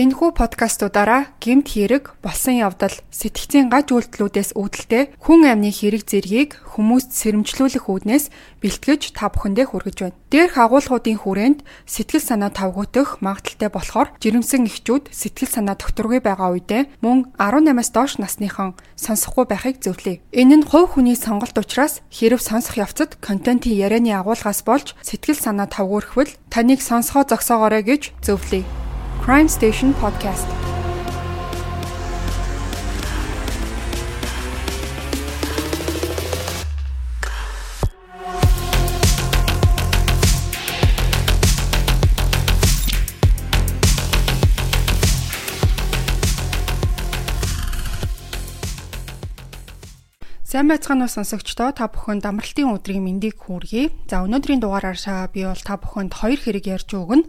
Энэхүү подкастуудаараа гэмт хэрэг, болсон явдал, сэтгцийн гаж үйлдэлүүдээс үүдэлтэй хүн амны хэрэг зэргийг хүмүүст сэрэмжлүүлэх үүднээс бэлтгэж та бүхэндээ хүргэж байна. Дээрх агуулгуудын хүрээнд сэтгэл санаа тавгуутах магадaltaй болохоор жирэмсэн эхчүүд сэтгэл санаа докторгүй байгаа үедээ мөн 18-аас доош насныхан сонсохгүй байхыг зөвлөе. Энэ нь хувь хүний сонголт учраас хэрв сонсох явцад контентын ярианы агуулгаас болж сэтгэл санаа тавгуурхвал таныг сонсгоо зогсоогоорой гэж зөвлөе. Crime Station Podcast. Сайн байцгаана уу сонсогчдоо та бүхэнд амралтын өдрийн мэндийг хүргэе. За өнөөдрийн дугаараар би бол та бүхэнд хоёр хэрэг ярьж өгнө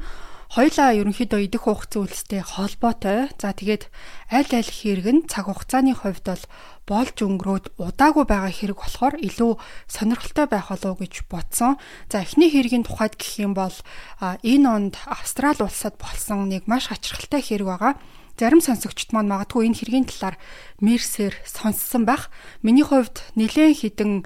хоёлаа ерөнхийдөө идэх хугц зүйлстэй холбоотой. За тэгээд аль аль хэрэг нь цаг хугацааны хувьд бол болж өнгөрөөд удаагүй байгаа хэрэг болохоор илүү сонирхолтой байх болов гэж бодсон. За эхний хэргийн тухайд гэх юм бол энэ онд Австрали улсад болсон нэг маш хачирхалтай хэрэг байгаа. Зарим сонсогчд маань магадгүй энэ хэргийн талаар мэрсээр сонссон байх. Миний хувьд нэлээд хідэн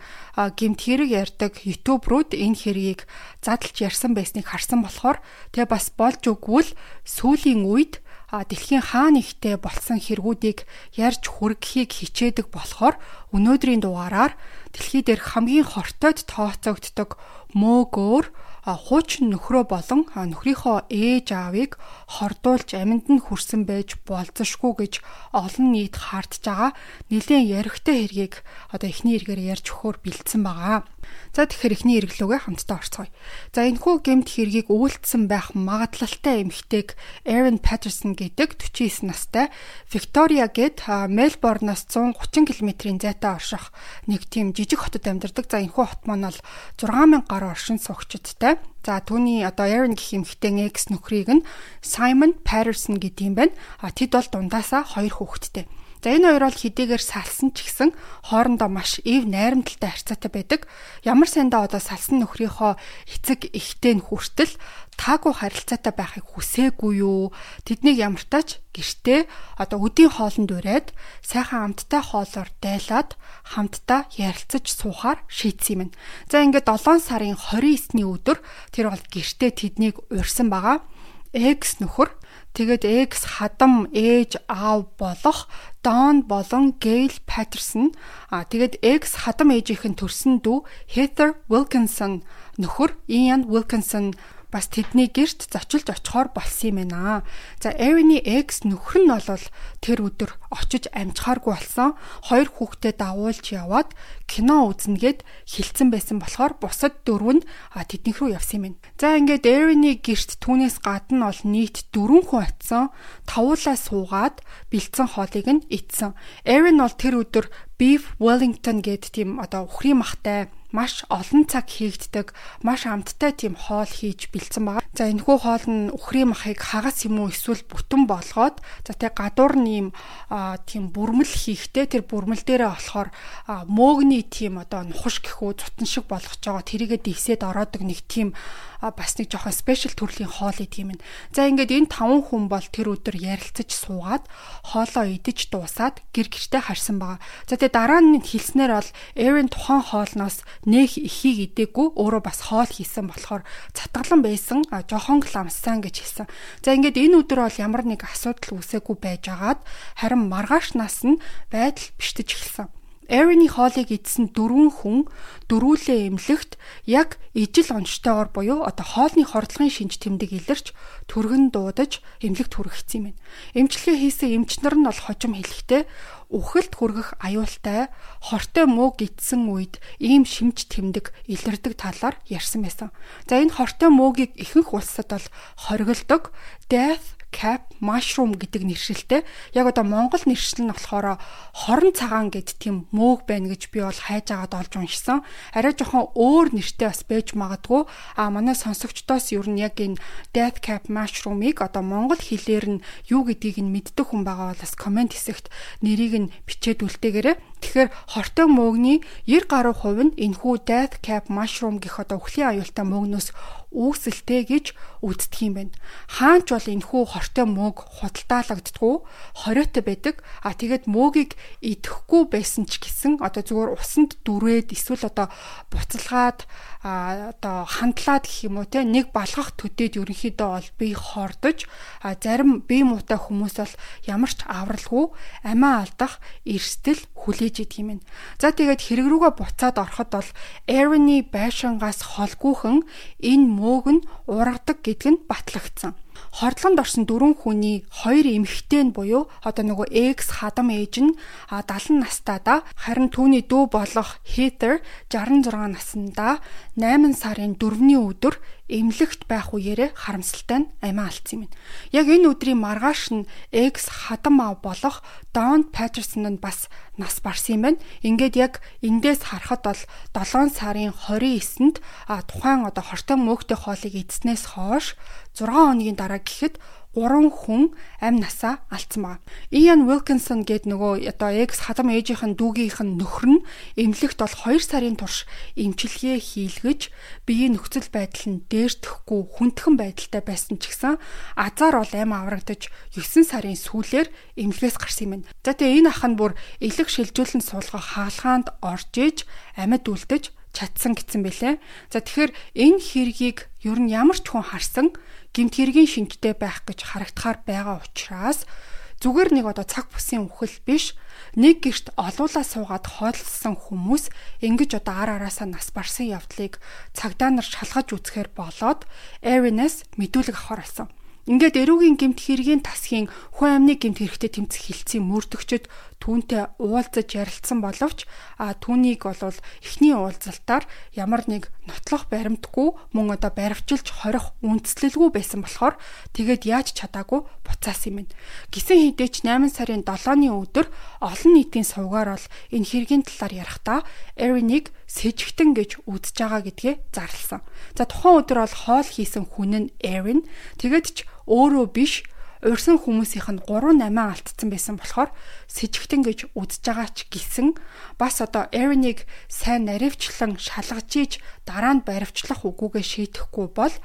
гимт хэрэг ярьдаг YouTube рууд энэ хэргийг задлж ярьсан байсныг харсан болохоор тэгээ бас болж өгвөл сүүлийн үед дэлхийн хаа нэгтээ болсон хэрэгүүдийг ярьж хүргэхийг хичээдэг болохоор өнөөдрийн дугаараар дэлхий дээрх хамгийн хортойд тооцогддог мөөгөөр хуучин нөхрөө болон нөхрийнхөө ээж аавыг хордуулж амьд нь хүрсэн байж болзошгүй гэж олон нийт хаардж байгаа нэлээд яригтай хэргийг одоо эхний хэрэгээр ярьж өгөхөөр бэлдсэн байгаа. За тэгэхээр эхний эргэлүүгээ хамтдаа орцгоё. За энэхүү гэмт хэргийг үйлдсэн байх магадлалтай эмэгтэйг Aaron Patterson гэдэг 49 настай Victoria гэд Мельбурноос 130 км-ийн зайтай орших нэг тийм жижиг хотод амьдардаг. За энэхүү хот маань бол 6000 гаруй оршин суугчдтай. За түүний одоо Aaron гэх эмэгтэй экс нөхрийг нь Simon Patterson гэдэг юм байна. А тэд бол дундаасаа хоёр хүүхэдтэй. За энэ хоёр бол хэдийгээр салсан ч гэсэн хоорондоо маш ив найрамдалтай харьцаатай байдаг. Ямар сандаа одоо салсан нөхрийнхөө эцэг ихтэй нь хүртэл таагүй харилцаатай байхыг хүсээгүй юу? Тэднийг ямартаач гэртээ одоо өдийн хоолнд ураад сайхан амттай хоолоор дайлаад хамтдаа ярилцаж суухаар шийдсэн юм. За ингээд 7 сарын 29-ний өдөр тэр бол гэртээ тэднийг урьсан байгаа. Экс нөхөр Тэгээд X хадам ээж аав болох Don болон Gail Patterson а тэгээд X хадам ээжийнхэн төрсөн дүү Heather Wilkinson нөхөр Ian Wilkinson бас тэдний гэрт зочилж очихоор болсон юм байна. За Erin-ий ex нөхөр нь бол тэр өдөр очиж амжихааргүй болсон. Хоёр хүүхдээ дагуулж яваад кино үзнэгээд хилцэн байсан болохоор бусад дөрөв нь тэднийх рүү явсан юм байна. За ингээд Erin-ий гэрт түүнээс гадна бол нийт дөрвөн хүн очсон. Тавуулаа суугаад бэлдсэн хоолыг нь идсэн. Erin бол тэр өдөр Beef Wellington гэдэг тийм одоо ухрын махтай маш олон цаг хийгддэг, маш амттай тийм хоол хийж бэлдсэн байгаа. За энэ хүү хоол нь үхрийн махыг хагас юм уу эсвэл бүтэн болгоод за тэг гадуур ийм тийм бүрмэл хийхтэй тэр бүрмэл дээрээ болохоор мөөгний тийм одоо нухаш гэхүү цутан шиг болгож байгаа тэрийгэ дивсэд ороодог нэг тийм бас нэг жоохон спешиал төрлийн хоол идэм юм. За ингээд энэ таван хүн бол тэр өдөр ярилцаж суугаад хоолоо идэж дуусаад гэр гэртээ харсан байгаа. За тэгээ дараа нь хэлснээр бол Эрен тухайн хоолноос нэх ихийг идээгүй өөрөө бас хоол хийсэн болохоор цатгалан байсан жохон ламсан гэж хэлсэн. За ингээд энэ өдөр бол ямар нэг асуудал үүсээгүй байжгаад харин маргааш нас нь байдал бишдэж эхэлсэн. Эриний хоолыг идсэн дөрвөн хүн дөрүүлээ эмлэгт яг ижил онцтойгоор буюу одоо хоолны хордлогын шинж тэмдэг илэрч түргэн дуудаж эмлэгт хүргэсэн юм байна. Эмчилгээ хийсэн эмчнэр нь бол хожим хэлэхдээ үхэлд хүргэх аюултай хортой мууг идсэн үед ийм шимж тэмдэг илэрдэг талаар ярьсан байсан. За энэ хортой муугийг ихэнх улсад бол хориглдог death cap mushroom гэдэг нэршилтэй. Яг одоо монгол нэршил нь болохоор хорон цагаан гэд тийм мөөг байна гэж би бол хайж агаад олж уншсан. Арай жоохон өөр нэртэй бас байж магадгүй. А манай сонсогчдоос ер нь яг энэ death cap mushroom-ыг одоо монгол хэлээр нь юу гэдгийг нь мэддэг хүн байгаа бол бас комент хэсэгт нэрийг нь бичээд үлдээгээрэй. Тэгэхээр хортой мөөгний 90 гаруй хувь нь энэхүү death cap mushroom гэх одоо өхлийн аюултай мөөгнөөс үүсэлтэй гэж үздэг юм байна. Хаанч бол энэхүү хортой мөөг худалдаалагддггүй, хориотой байдаг. А тэгээд мөөгийг идэхгүй байсан ч гэсэн одоо зүгээр усанд дүрээд эсвэл одоо буцалгаад одоо хандлаад гэх юм уу те нэг балгах төдөөд ерөнхийдөө бол би хордож а зарим бие муутай хүмүүс бол ямар ч авралгүй амиа алдах эрсдэл хүлээж идэг юм байна. За тэгээд хэрэг рүүгээ буцаад ороход бол Aaron-ы байшингаас холгүйхэн энэ мөөг нь ургадаг гэдг нь батлагдсан. Хордлогонд орсон дөрвөн хүний хоёр эмэгтэй нь буюу одоо нөгөө X хадам ээж нь 70 настай да харин түүний дүү болох Heather 66 наснда 8 сарын 4-ний өдөр эмнэлэгт байх үеэрээ харамсалтай нь амиа алдсан юм. Яг энэ өдрийн маргааш нь X хадам ав болох Don Patterson нь бас нас барсан юм байна. Ингээд яг эндээс харахад бол 7 сарын 29-нд тухайн одоо хортой мөөгтэй хоолыг эдснээс хойш 6 хоногийн дараа гэхэд 3 хүн амь насаа алдсан байна. Ian Wilkinson гээд нөгөө одоо X хадам ээжийнх нь дүүгийнх нь нөхөр нь эмнэлэгт бол 2 сарын турш эмчилгээ хийлгэж биеийн нөхцөл байдал нь дээрдэхгүй хүндхэн байдалтай байсан ч гэсэн азар бол амь аврагдаж 9 сарын сүүлээр эмнэлгээс гарсан юм. За тэгээ энэ ах нь бүр элэг шилжүүлэн суулгах хаалгаанд орж иж амьд үлдэж чадсан гэсэн бэлээ. За тэгэхээр энэ хэргийг ер нь ямар ч хүн харсан гимт хэргийн шинжтэй байх гэж харагдахаар байгаа учраас зүгээр нэг одоо цаг бусын үхэл биш нэг гэрт олуулаа суугаад хооллсон хүмүүс ингэж одоо ар араасаа нас барсан явдлыг цагдаа нар шалгаж үзэхээр болоод Aaron-аас мэдүүлэг авахар болсон. Ингээд эрүүгийн гемт хэргийн тасхийн хүн амны гемт хэрэгтэй тэмцэх хилцээ мөрдөгчд түүнтэй уулзаж ярилцсан боловч а түүнийг бол эхний уулзалтаар ямар нэг нотлох баримтгүй мөн одоо баривчилж хорих үндслэлгүй байсан болохоор тэгээд яаж чадаагүй буцаасан юм. Гисэн хідээч 8 сарын 7-ны өдөр олон нийтийн сувгаар бол энэ хэргийн талаар ярихдаа Эринийг сэжигтэн гэж үзэж байгаа гэдгээ зарласан. За тухайн өдөр бол хоол хийсэн хүн нь Эрин тэгээд ч өөрөө биш урьсан хүмүүсийнх нь 3 8 алдсан байсан болохоор сэжигтэн гэж үзэж байгаа ч гисэн бас одоо Эринийг сайн наривчлан шалгаж ийж дараа нь баривчлах үгүйгээ шийдэхгүй бол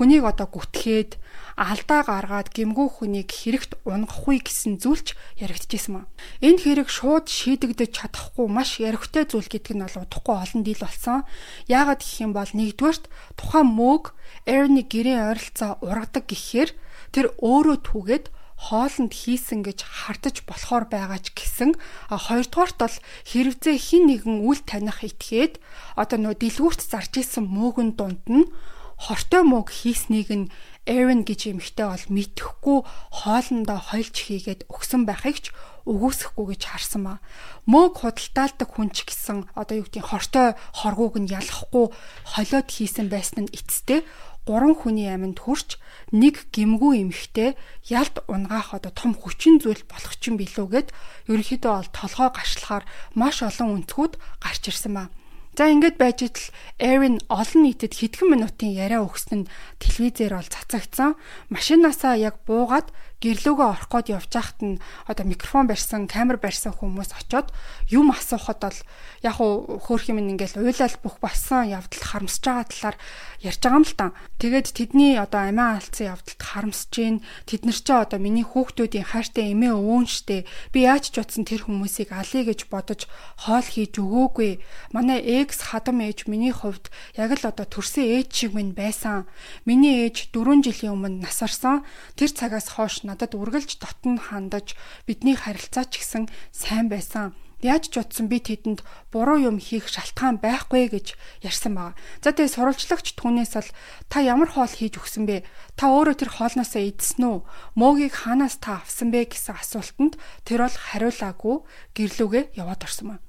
хүнийг одоо гүтгээд алдаа гаргаад гимгүү хүнийг хэрэгт унгахгүй гэсэн зүйлч яригдчихсэн маа. Энэ хэрэг шууд шийдэгдэж чадахгүй маш яригтэй зүйл гэдэг нь бол удахгүй олон дийл болсон. Яагаад гэх юм бол нэгдүгээрт тухайн мөөг Эрни гэрээ ойролцоо ургадаг гэхээр тэр өөрөө түүгээд хоолнд хийсэн гэж хартаж болохоор байгаа ч гэсэн хоёрдугаарт бол хэрвзээ хин нэгэн үл таних итгээд одоо нөө дэлгүүрт зарж исэн мөөгөн дунд нь хортой мөг хийснийг нь Aaron гэж эмэгтэй бол мэдхгүй хоолндоо хойлж хийгээд өгсөн байхыг ч өгөөсөхгүй гэж харсан маа. Мөг худалдаалдаг хүн ч гэсэн одоо юу гэдгийг хортой хоргууг нь ялахгүй холиод хийсэн байсан нь эцэстээ гурван хүний аминд хүрч нэг гимгүү эмхтэй ялт унгаах одоо том хүчин зүйл болох ч юм билүүгээд ерөнхийдөө бол толгой гашлахаар маш олон өнцгүүд гарч ирсэн ба. За ингэж байж итл Эрин олон нийтэд хэдхэн минутын яриа өгсөн нь телевизээр бол цацагдсан. Машинаасаа яг буугаад гэрлөөгөө орох гээд явж байхад нь одоо микрофон барьсан, камер барьсан хүмүүс очоод юм асуухад бол яг уу хөөх юм ингээл уйлал бүх болсон явдалд харамсаж байгаа талаар ярьж байгаа юм л та. Тэгээд тэдний одоо амиа алдсан явдалд харамсаж гин тэд нар ч одоо миний хүүхдүүдийн хайртай эмээ өвөн штэ. Би яаж ч утсан тэр хүмүүсийг алъя гэж бодож хоол хийж өгөөгүй. Манай экс хадам ээж миний хувьд яг л одоо төрсөн ээж шиг минь байсан. Миний ээж 4 жилийн өмнө насарсан. Тэр цагаас хойш надад үргэлж дотн хандаж бидний харилцаа ч гэсэн сайн байсан. Яаж ч утсан би тэдэнд буруу юм хийх шалтгаан байхгүй гэж ярьсан баг. За тэгээ сурвалжлагч түүнээс л та ямар хоол хийж өгсөн бэ? Та өөрөө тэр хоолноосоо идсэн үү? Мөөгийг хаанаас та авсан бэ гэсэн асуултанд тэр бол хариулаагүй гэрлүүгээ яваад орсон маа.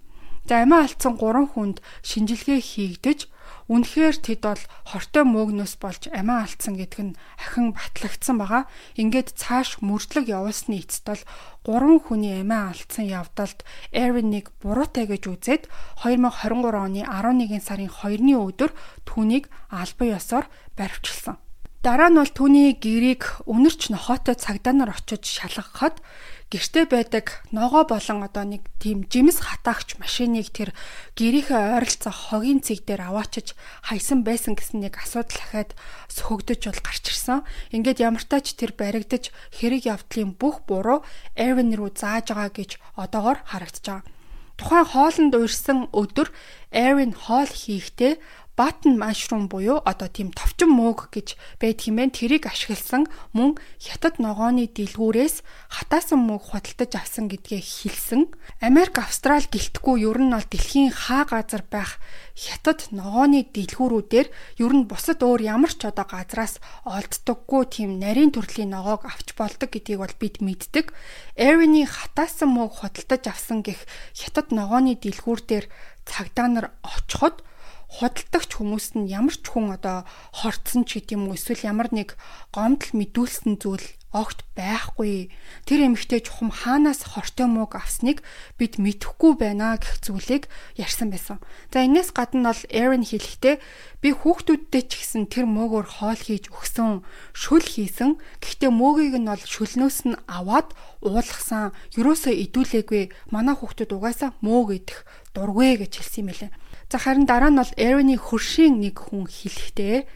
За амиа алдсан 3 хүнд шинжилгээ хийгдэж Үнэхээр тэд бол хортой мөөгнөөс болж амиа алдсан гэдг нь ахин батлагдсан байгаа. Ингээд цааш мөрдлөг явуулсны эцэст бол гурван хүний амиа алдсан явдалд Эриныг буруутай гэж үзээд 2023 оны 11 сарын 2-ны өдөр түүнийг албан ёсоор баривчилсан. Дараа нь бол түүний гэрийг өнөрч нохоотой цагдаа нар очиж шалгахад гэрте байдаг ногоо болон одоо нэг тийм жимс хатаагч машиныг тэр гэрийнхээ ойролцоо хогийн цэг дээр аваачиж хайсан байсан гэсэн нэг асуудал дахиад сөхөгдөж бол гарч ирсэн. Ингээд ямартаа ч тэр баригдаж хэрэг явдлын бүх буруу Эвен рүү зааж байгаа гэж одоогор харагдаж байгаа. Тухайн хоолнд уурсан өдөр Эвен хоол хийхдээ button mushroom буюу одоо тийм товчон мөөг гэж байд хэмээн тэрийг ашигласан мөн хятад ногооны дэлгүүрээс хатаасан мөөг худалдаж авсан гэдгээ хэлсэн. Америк, Австрал гэлтгүй ер нь бол дэлхийн хаа газар байх хятад ногооны дэлгүүрүүдээр ер нь бусад өөр ямар ч одоо газраас олддоггүй тийм нарийн төрлийн ногоог авч болдог гэдгийг бол бид мэддэг. Эвэний хатаасан мөөг худалдаж авсан гэх хятад ногооны дэлгүүр дээр цагдаа нар очиход худалдагч хүмүүс нь ямар ч хүн одоо хорцсон ч гэдэм үү эсвэл ямар нэг гомдол мэдүүлсэн зүйл огт байхгүй. Тэр эмэгтэй чухам хаанаас хортой мууг авсныг бид мэдэхгүй байна гэх зүйлийг ярьсан байсан. За энэс гадна бол Aaron хэлэхдээ би хүүхдүүдтэй ч гэсэн тэр мөөгөөр хоол хийж өгсөн, шүл хийсэн. Гэхдээ мөөгийг нь бол шүлнөөс нь аваад уулгасан. Юусоо идүүлээгүй. Манай хүүхдүүд угаасаа мөөг идэх дургүй гэж хэлсэн юм лээ. За харин дараа нь бол Эроны хөршийн нэг хүн хэлэхдээ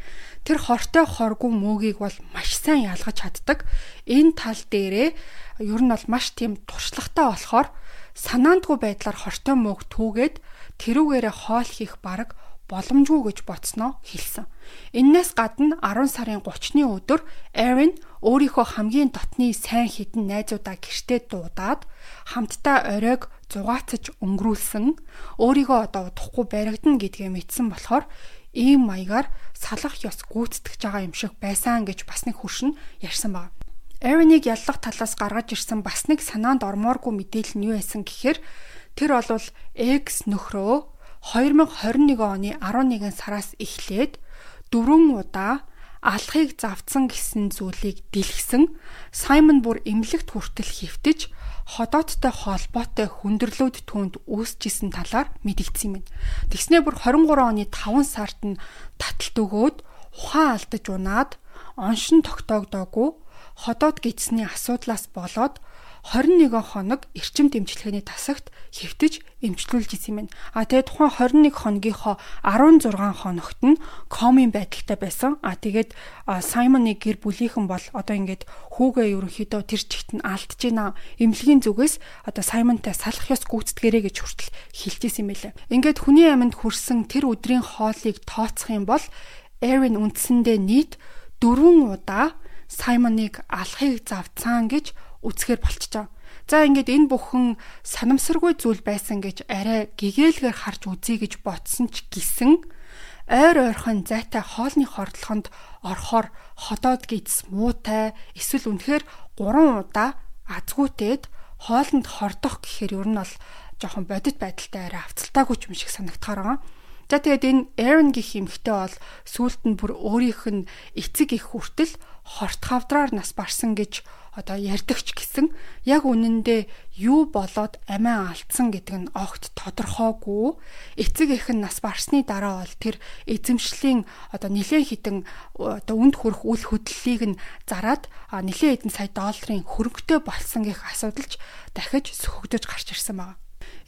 тэр хортой хоргүй мөөгийг бол маш сайн ялгаж чаддаг. Энэ тал дээрээ ер нь бол маш тийм туршлагатай болохоор санаандгүй байдлаар хортой мөөг түүгээд тэрүүгээрээ хоол хийх бараг боломжгүй гэж боцноо хэлсэн. Иннээс гадна 10 сарын 30-ны өдөр Aaron өөрийнхөө хамгийн дотны сайн хідэн найзуудаа гэртээ дуудаад хамтдаа оройг зугаацаж өнгөрүүлсэн өөрийгөө одоо удахгүй баригдана гэдгээ мэдсэн болохоор ийм маягаар салах ёс гүйцэтгэж байгаа юм шиг байсан гэж бас нэг хөршин ярьсан баг. Эвенийг яллах талаас гаргаж ирсэн бас нэг санаанд ормооргүй мэдээлэл нь юу байсан гэхээр тэр олвол X нөхрөө 2021 оны 11 сараас эхлээд дөрвөн удаа алхахыг завдсан гэсэн зүйлийг дэлгсэн Саймон бүр эмнэлэгт хүртэл хөвтөж ходооттой холбоотой хүндрэлүүд түүнд үүсчихсэн талаар мэдэгдсэн юм. Тэгснээ бүр 23 оны 5 сард нь таталт өгөөд ухаан алдаж унаад оншин тогтоогдоогүй ходоод гидсний асуудлаас болоод 21 хоног эрчим дэмжлэгээний тасагт хэвтэж эмчлүүлж исэн юм байна. А тэгээд тухайн 21 хоногийнхоо 16 хоногт нь комын байдалтай байсан. А тэгээд Саймоны гэр бүлийнхэн бол одоо ингээд хүүгээ ерөнхийдөө тэр чигт нь алдж байна. Эмнэлгийн зүгээс одоо Саймонтай салах ёс гүйцэтгэрэй гэж хүртэл хэлж исэн юм байлаа. Ингээд хүний аминд хүрсэн тэр өдрийн хоолыг тооцох юм бол Эрин үндсэндээ нийт дөрвөн удаа Саймоныг алахыг завцаан гэж үцхээр болчихоо. За ингээд энэ бүхэн санамсаргүй зүйл байсан гэж арай гэгээлгээр харж үзье гэж ботсон ч гисэн ойр ойрхон зайтай хоолны хордлохонд орохоор ходоод гидс муутай эсвэл үнэхээр 3 удаа азгүйтэд хоолнд хордох гэхээр ер нь бол жоохон бодит байдалтай арай авцалтаагүй юм шиг санагдахаар байгаа. За тэгээд энэ Aaron гэх эмэгтэй бол сүулт нь бүр өөрийнх нь эцэг их хүртэл хорт хавдраар нас барсан гэж одоо ярьдагч гэсэн яг үнэндээ юу болоод амиа алдсан гэдэг нь огт тодорхойгүй эцэг эх нь нас барсны дараа бол тэр эзэмшлийн одоо нэлээд хитэн одоо үнд хүрэх үл хөдлөлийг нь зарад нэлээд хэдэн сая долларын хөрөнгөтэй болсон гэх асуудалч дахиж сөхөгдөж гарч ирсэн байна.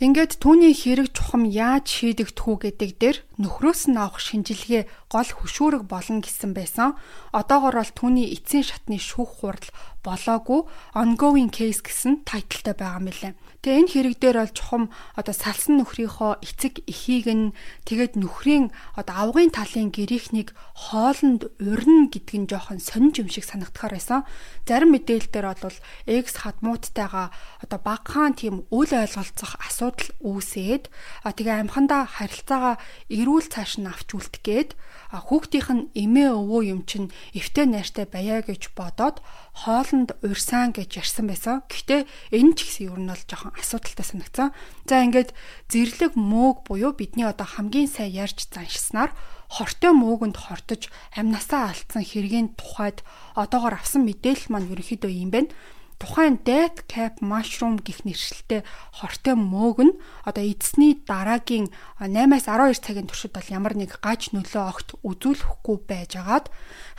Ингээд түүний хэрэг чухам яаж шийдэгдэх үү гэдэг дээр нөхрөөс нь авах шинжилгээ гол хөшүүрэг болно гэсэн байсан. Одоогор бол түүний эцсийн шатны шүүх хурал болоогүй ongoing case гэсэн тайлбартай байгаа юм лээ. Тэгээ энэ хэрэг дээр бол чухам одоо салсан нөхрийнхөө эцэг эхийг нь тэгээд нөхрийн одоо авгын талын гэрийнхнийг хоолнд урина гэдэг нь жоохон сонирч юм шиг санагдахаар байсан. Зарим мэдээлэл дээр бол X хадмууттайгаа одоо багахан тийм үл ойлголцох асуудал үүсээд тэгээ амхандаа харилцаагаа эрүүл цааш нь авч үлдгээд хүүхдийнх нь эмээ өвөө юм чинь эвтэй найртай баяа гэж бодоод хоолнд урьсан гэж ярьсан байсан. Гэхдээ энэ ч гэсэн ер нь бол жоохон асуудалтай санагцсан. За ингээд зэрлэг мөөг буюу бидний одоо хамгийн сайн ярьж заншснаар хортой мөөгөнд хортож амнасаа алдсан хэргийн тухайд одоогор авсан мэдээлэл маань ерөнхийдөө юм байна. Тухайн death cap mushroom гих нэршилтэй хортой мөөг нь одоо эзсний дараагийн 8-аас 12 цагийн туршид бол ямар нэг гаж нөлөө огт үзүүлэхгүй байжгаад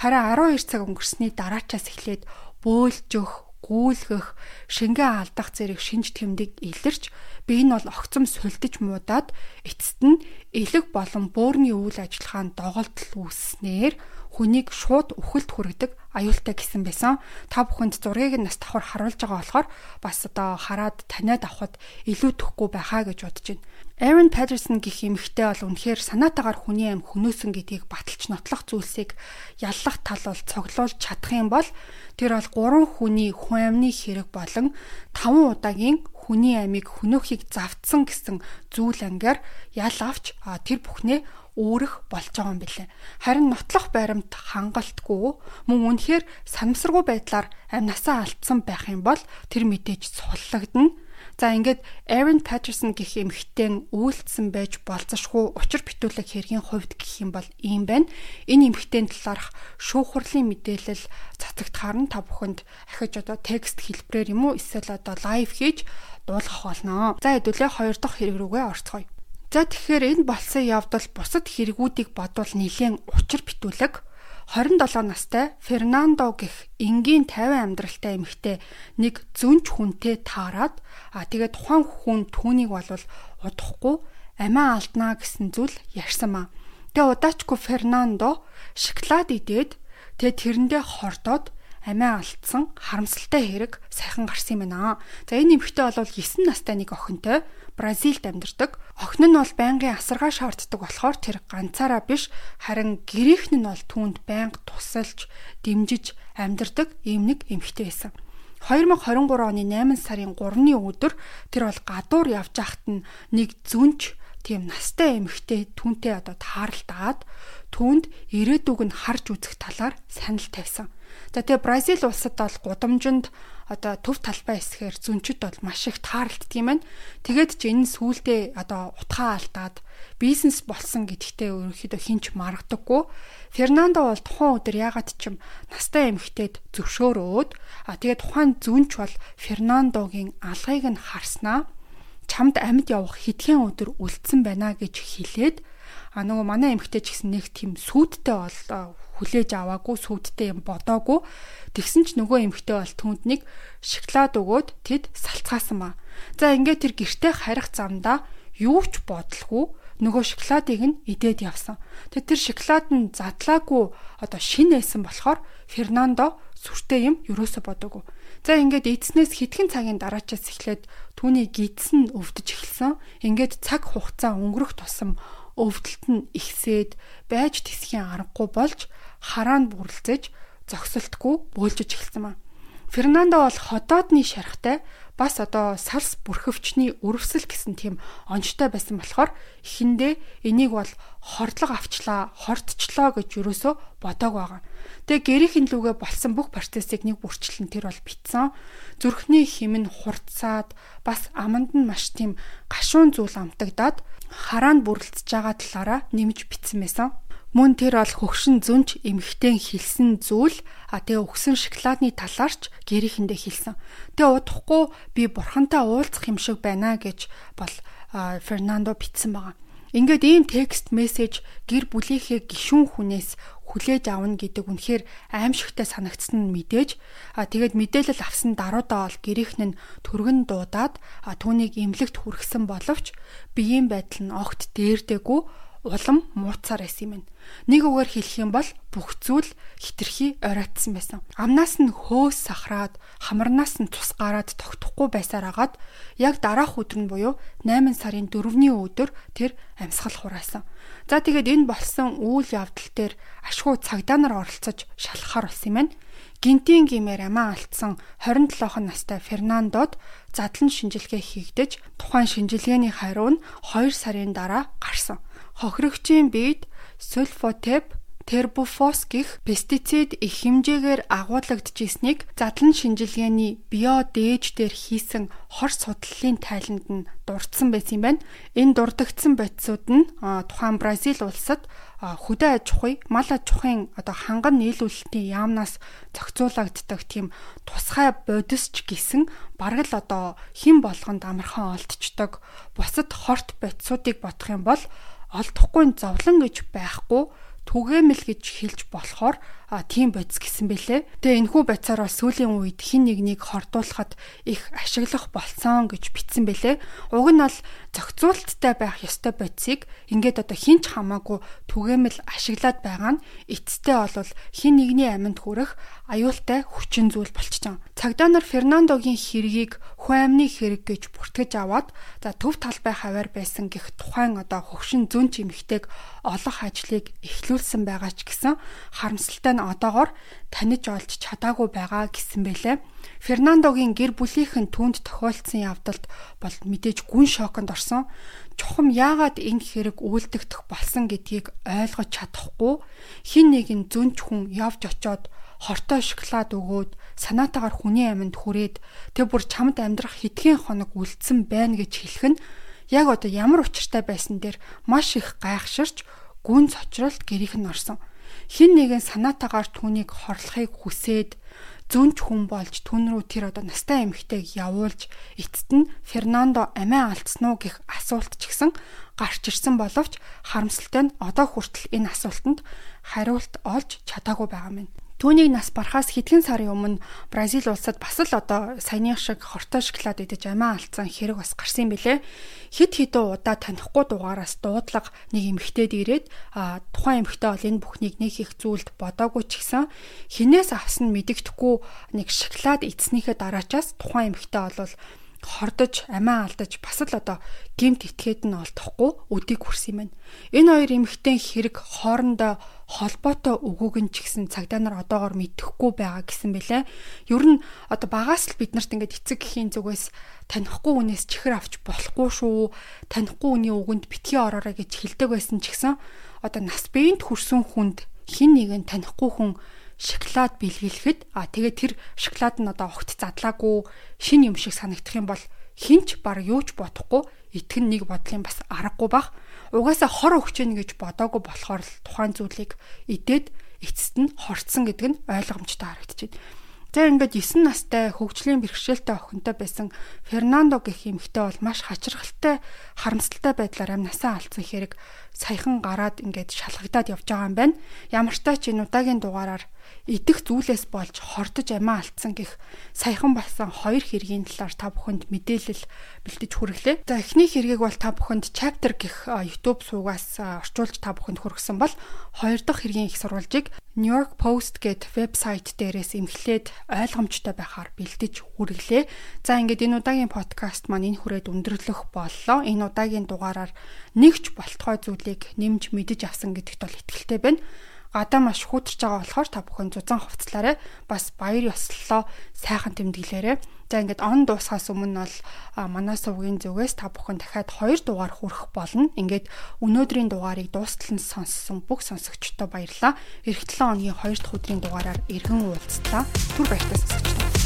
харин 12 цаг өнгөрсний дараачаас эхлээд бөөлжөх гүүлгэх, шингээ алдах зэрэг шинж тэмдэг илэрч би энэ бол огцом сулдиж муудаад эцэст нь элэг болон бөөрийн үйл ажиллагаанд доголдол үүснээр хүнийг шууд үхэлд хүргэдэг аюултай гэсэн байсан. Та бүхэнд зургийг нь нас давхар харуулж байгаа болохоор бас одоо хараад таниад авахд илүү төхгүй байхаа гэж бодож байна. Aaron Patterson гэх эмэгтэй бол үнэхээр санаатаагаар хүний аим хөнөөсөн гэдгийг баталж нотлох зүйлсийг яллах тал бол цоглуулж чадах юм бол тэр бол 3 хүний хүн амны хэрэг болон 5 удаагийн хүний амийг хөнөөхийг завдсан гэсэн зүйл ангаар ял авч тэр бүхнээ өөрөх болж байгаа юм билээ. Харин нотлох баримт хангалтгүй мөн үнэхээр санамсаргүй байдлаар амнасаа алдсан байх юм бол тэр мэдээж суллагдана За ингээд Aaron Patterson гэх эмэгтэйн үйлдэлсэн байж болцсошгүй учир битүүлэг хэргийн хувьд гэх юм бол ийм байна. Энэ эмэгтэйн талаарх шүүхурлын мэдээлэл цацагтахаар нь та бүхэнд ахиж одоо текст хэлбэрээр юм уу эсвэл одоо лайв хийж дуулгах болно. За хэдүүлээ хоёр дахь хэрэг рүүгээ орцгоё. За тэгэхээр энэ болсон явдал бусад хэрэгүүдийг бодвол нэлээд учир битүүлэг 27 настай Фернандо гэх энгийн 50 амьдралтай эмэгтэй нэг зүнч хүнтэй таарад а тэгээд тухайн хүн түүнийг болвол удахгүй амиа алднаа гэсэн зүйл ярьсан маа. Тэгээ удаачгүй Фернандо шоколад идээд тэгээ тэрэндээ хордоод амиа алдсан харамсалтай хэрэг сайхан гарсан юм байна. За энэ эмэгтэй бол 9 настай нэг охинтой Бразилд амьдардаг. Охин нь бол байнгын асаргаа шаарддаг болохоор тэр ганцаараа биш харин гэрийнхэн нь бол түүнд байнга тусалж, дэмжиж амьдардаг ийм нэг эмэгтэй байсан. 2023 оны 8 сарын 3-ны өдөр тэр бол гадуур явж байхад нэг зүнж тийм настай эмэгтэй түүнтэй одоо тааралдаад түүнд ирээдүг нь харж үзэх талаар санал тавьсан. За тэгээ Бразил улсад бол гудамжинд одоо төв талбай эсгээр зүнчд бол маш их таарлтдаг юм байна. Тэгээд ч энэ сүулдэ одоо утгаа алдаад бизнес болсон гэдэгтээ ерөнхийдөө хинч маргадаггүй. Фернандо бол тухайн өдөр ягаад ч юм настай эмэгтэйд зөвшөөрөөд а тэгээд тухайн зүнч бол Фернандогийн алгыг нь харснаа чамд амьд явах хэдхэн өдөр үлдсэн байна гэж хэлээд а нөгөө манай эмэгтэй ч гэсэн нэг тийм сүудтэй бол хүлээж аваагүй сүудтэй юм бодоогүй тэгсэн ч нөгөө эмэгтэй бол түнд нэг шоколад өгөөд тэд салцгаасан ба. За ингээд тэр гэрте харих замдаа юу ч бодлогүй нөгөө шоколадыг нь идээд явсан. Тэг тэр шоколад нь задлаагүй одоо шин байсан болохоор Фернандо сүртэй юм юусоо бодоогүй. За ингээд эдснээс хэдхэн цагийн дараачаас эхлээд түүний гидс нь өвдөж эхэлсэн. Ингээд цаг хугацаа өнгөрөх тусам өвдөлт нь ихсээд байж тисхийн аргагүй болж хараа нь бүрлцэж зогсолтгүй бөөлжөж эхэлсэн маа. Фернандо бол ходоодны шархтай бас одоо сарс бүрхөвчний өрөвсөл гэсэн тийм онцтой байсан болохоор эхэндээ энийг бол хордлого авчлаа, хортчлоо гэж юусоо бодог байгаа. Тэгээ гэрийн лүгэ болсон бүх процессыг нэг бүрчлэн тэр бол битсэн. Зүрхний хим нь хурцсаад бас аманд нь маш тийм гашуун зүйл амтагдаад хараа нь бүрлдэж байгаа талаараа нэмж битсэн байсан. Мөн тэр бол хөгшин зүнч эмхтэн хэлсэн зүйл а тэгээ өгсөн шоколадны талаарч гэрийнхэндээ хэлсэн. Тэгээ удахгүй би бурхантай уулзах юм шиг байна гэж бол Фернандо битсэн байгаа. Ингээд ийм текст мессеж гэр бүлийнхээ гишүүн хүнээс хүлээж авна гэдэг үнэхээр аимшигтай санагдсан нь мэдээж. А тэгээд мэдээлэл авсан даруйдаа бол гэрийнх нь түргэн дуудаад түүнийг эмнэлэгт хүргэсэн боловч биеийн байдал нь огт дээрдэггүй улам мууцаар байсан юм. Нэг үгээр хэлэх юм бол бүх зүйл хитрхи оройтсан байсан. Амнаас нь хөөс сахраад, хамарнаас нь тус гараад тогтохгүй байсаар агаад яг дараах өдөр нь буюу 8 сарын 4-ний өдөр тэр амьсгал хураасан. За тэгээд энэ болсон үйл явдал дээр ашгүй цагдаа нар оролцож шалхахаар болсон юм байна. Гинтийн гимээр амиа алдсан 27 настай Фернандод задлан шинжилгээ хийгдэж тухайн шинжилгээний хариу нь 2 сарын дараа гарсан хохирогчийн биед сульфотеп тербуфос гих пестицид их хэмжээгээр агуулгадж задлан шинжилгээний био дээж дээр хийсэн хор судлалын тайланд нь дурдсан байсан юм байна. Энэ дурдгдсан бодисууд нь тухайн Бразил улсад хөдөө аж ахуй, мал аж ахуйн одоо ханган нийлүүлэлтийн яамнаас зохицуулагддаг тийм тусгай бодисч гисэн бараг л одоо хэн болгонд амархан олдчдаг бусад хорт бодисуудыг бодох юм бол олдохгүй зовлон гэж байхгүй түгээмэл гэж хэлж болохоор а тийм бодис гэсэн бэлээ. Тэгээ энэхүү бодисоор бол сүүлийн үед хин нэгнийг хордуулахад их ашиглах болсон гэж бичсэн бэлээ. Уг нь бол зохицуулттай байх ёстой бодисыг ингээд одоо хинч хамаагүй түгээмэл ашиглаад байгаа нь эцэстээ бол хин нэгний аминд хүрэх аюултай хүчин зүйл болчихсон. Цагдаа нар Фернандогийн хэргийг хүн амны хэрэг гэж бүртгэж аваад за төв талбай хавар байсан гэх тухайн одоо хөгшин зүн чимэгтэйг олох ажлыг эхлүүлсэн байгаа ч гэсэн харамсалтай нь одоогоор таниж олж чадаагүй байгаа гэсэн бэлээ. Фернандогийн гэр бүлийнхэн түүнд тохиолдсон явдалд бол мэдээж гүн шоконд орсон. Чухам яагаад энэ хэрэг үйлдэгдэх болсон гэдгийг ойлгож чадахгүй хин нэгэн зүнч хүн явж очоод хортой шоколад өгөөд санаатаагаар хүний аминд хүрээд тэг бүр чамд амьдрах хэдхэн хоног үлдсэн байна гэж хэлэх нь яг одоо ямар учиртай байсан дээр маш их гайхширч гүн цочролт гэрийнх нь орсон хин нэгэн санаатаагаар түүнийг хорлохыг хүсээд зөнч хүн болж түн рүү тэр одоо настай эмэгтэйг явуулж эцэст нь Фернандо амиа алдсан уу гэх асуулт ч гэсэн гарч ирсэн боловч харамсалтай нь одоо хүртэл энэ асуултанд хариулт олж чадаагүй байгаа юм. Түүнийг нас барахаас хэдхэн сарын өмнө Бразил улсад бас л одоо саяных шиг хортой шоколад идэж амиа алдсан хэрэг бас гарсан юм билэ. Хит хитэн удаа танихгүй дугаараас дуудлага нэг эмэгтэйд ирээд тухайн эмэгтэй бол энэ бүхнийг нэг их зүйлд бодоогүй ч гэсэн хинээс авсан мэдэгдэхгүй нэг шоколад эцснийхээ дараачаас тухайн эмэгтэй бол хордож амиа алдаж бас л одоо гимт итгээд нь олдохгүй өдийг хүрсэн юм байна. Энэ хоёр эмэгтэй хэрэг хоорондоо холбоотой өгөөг нь ч гэсэн цагдаа нар одоогор мэдэхгүй байгаа гэсэн бэлээ. Ер нь одоо багаас л бид нарт ингээд эцэг гэхийн зүгээс танихгүй хүнээс чихэр авч болохгүй шүү. Танихгүй хүний үгэнд битгий ороорой гэж хэлдэг байсан ч гэсэн одоо нас биеинд хүрсэн хүнд хин нэгэн танихгүй хүн шоколад бэлгэлэхэд а тэгээ тэр шоколад нь одоо огт задлаагүй шин юм шиг санагдах юм бол хинч баг юу ч бодохгүй итгэн нэг бодлын бас аргагүй бах угаасаа хор өгч гэнэ гэж бодоогүй болохоор л тухайн зүйлийг идээд эцэст нь хорцсон гэдэг нь ойлгомжтой харагдчихэв. За ингээд 9 настай хөгжлийн бэрхшээлтэй охинтой байсан Фернандо гэх эмэгтэй бол маш хачирхалтай харамсалтай байдлаар амнасаа алдсан хэрэг саяхан гараад ингээд шалгагдаад явж байгаа юм байна. Ямар ч тач энэ удаагийн дугаараар идэх зүйлээс болж хордож амиа алдсан гих саяхан болсон хоёр хэргийн талаар та бүхэнд мэдээлэл бэлдэж хүргэлээ. За эхний хэргийг бол та бүхэнд chapter гих YouTube суугаас орчуулж та бүхэнд хүргэсэн бол хоёр дахь хэргийн их сурвалжийг New York Post гэд вебсайт дээрээс эмхлээд ойлгомжтой байхаар бэлдэж хүргэлээ. За ингээд энэ удаагийн подкаст маань энэ хүрээд өндөрлөх боллоо. Энэ удаагийн дугаараар нэгч болтгой зүйлийг нэмж мэдэж авсан гэдэгт бол итгэлтэй байна гадаа маш хүүтэрч байгаа болохоор та бүхэн зузаан хувцлаарай. Бас баяр ёслолоо сайхан тэмдэглээрэй. За ингээд он дуусахаас өмнө бол манай сувгийн зүгээс та бүхэн дахиад 2 дугаар хүрэх болно. Ингээд өнөөдрийн дугаарыг дуустал нь сонссон бүх сонсогчдод баярлалаа. Эх 7 хоногийн 2 дахь өдрийн дугаараар эргэн уулзлаа. Түр баяртай сонсогчдоо.